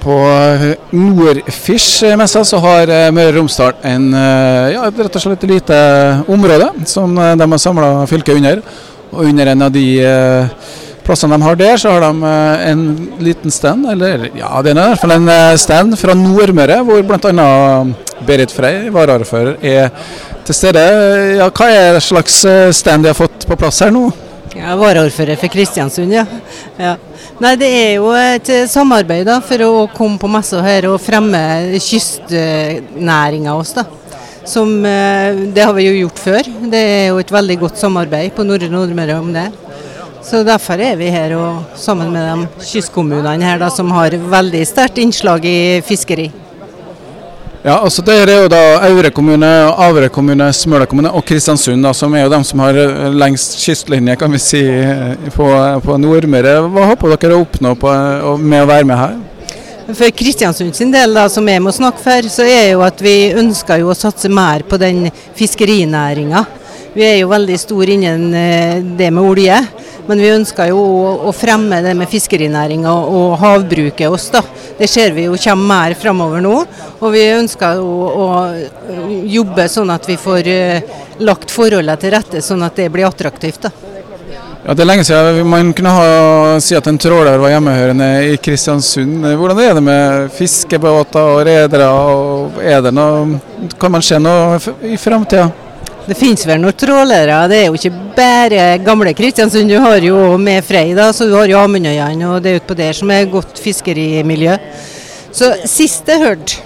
På Nordfish-messa så har eh, Møre og Romsdal en, eh, ja, rett og slett et lite område som eh, de har samla fylket under. Og under en av de eh, plassene de har der, så har de eh, en liten stand, eller ja, det er i hvert fall en eh, stand fra Nordmøre, hvor bl.a. Berit Frey, varaordfører, er til stede. Ja, hva er slags eh, stand de har fått på plass her nå? Ja, Varaordfører for Kristiansund, ja. ja. Nei, Det er jo et eh, samarbeid da, for å komme på messa her og fremme kystnæringa oss. da. Som, eh, det har vi jo gjort før. Det er jo et veldig godt samarbeid på Nordre Nordmøre om det. Så Derfor er vi her og sammen med de kystkommunene her da, som har veldig sterkt innslag i fiskeri. Ja, altså Det er jo da Aure kommune, Avre kommune, Smøla kommune og Kristiansund, da, som er jo de som har eh, lengst kystlinje kan vi si, eh, på, på Nordmøre. Hva håper dere å oppnå på, med å være med her? For Kristiansund sin del, da, som jeg må snakke for, så er jo at vi ønsker jo å satse mer på den fiskerinæringa. Vi er jo veldig store innen eh, det med olje. Men vi ønsker jo å fremme det med fiskerinæringa og havbruket oss. da. Det ser vi jo kommer mer framover nå. Og vi ønsker å, å jobbe sånn at vi får eh, lagt forholdene til rette sånn at det blir attraktivt. da. Ja, Det er lenge siden man kunne ha, si at en tråler var hjemmehørende i Kristiansund. Hvordan er det med fiskebåter og redere? og er det noe, Kan man se noe i framtida? Det finnes vel noen trålere. Det er jo ikke bare gamle Kristiansund. Du har jo med Frei, da, så du har jo Amundøyene og det er utpå der som er godt fiskerimiljø. Så sist jeg hørte,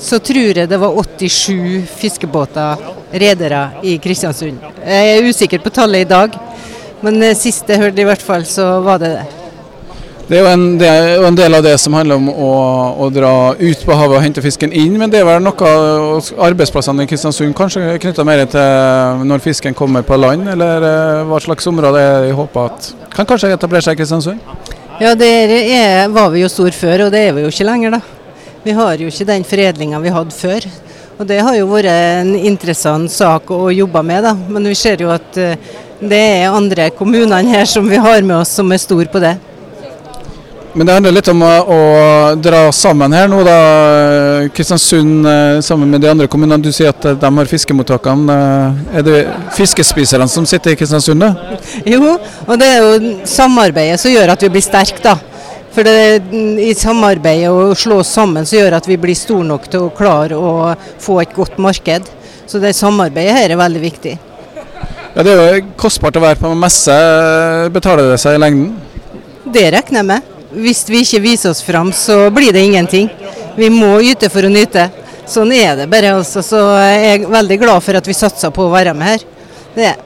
så tror jeg det var 87 fiskebåter, redere, i Kristiansund. Jeg er usikker på tallet i dag, men sist jeg hørte i hvert fall, så var det det. Det er en, det er jo en del av det som handler om å, å, dra ut på havet og hente fisken inn, men det er vel noe av arbeidsplassene i Kristiansund kanskje knytta mer til når fisken kommer på land, eller eh, hva slags område er i håpet at kan kanskje etablere seg i Kristiansund? Ja, det er, var vi jo stor før, og det er vi jo ikke lenger, da. Vi har jo ikke den foredlinga vi hadde før. Og Det har jo vært en interessant sak å jobbe med, da. men vi ser jo at eh, det er andre kommunene her som vi har med oss som er store på det. Men det handler litt om å, å, dra sammen her nå, da. Kristiansund eh, sammen med de andre kommunene. Du sier at eh, de har fiskemottakene. Eh, er det fiskespiserne som sitter i Kristiansund? da? Jo, og det er jo samarbeidet som gjør at vi blir sterke, da. For det, i samarbeidet og slå oss sammen så gjør at vi blir store nok til å klare å få et godt marked. Så det samarbeidet her er veldig viktig. Ja, Det er jo kostbart å være på messe. Betaler det seg i lengden? Det regner jeg med hvis vi ikke viser oss fram, så blir det ingenting. Vi må yte for å nyte. Sånn er det bare. altså. Så jeg er veldig glad for at vi satser på å være med her. Det er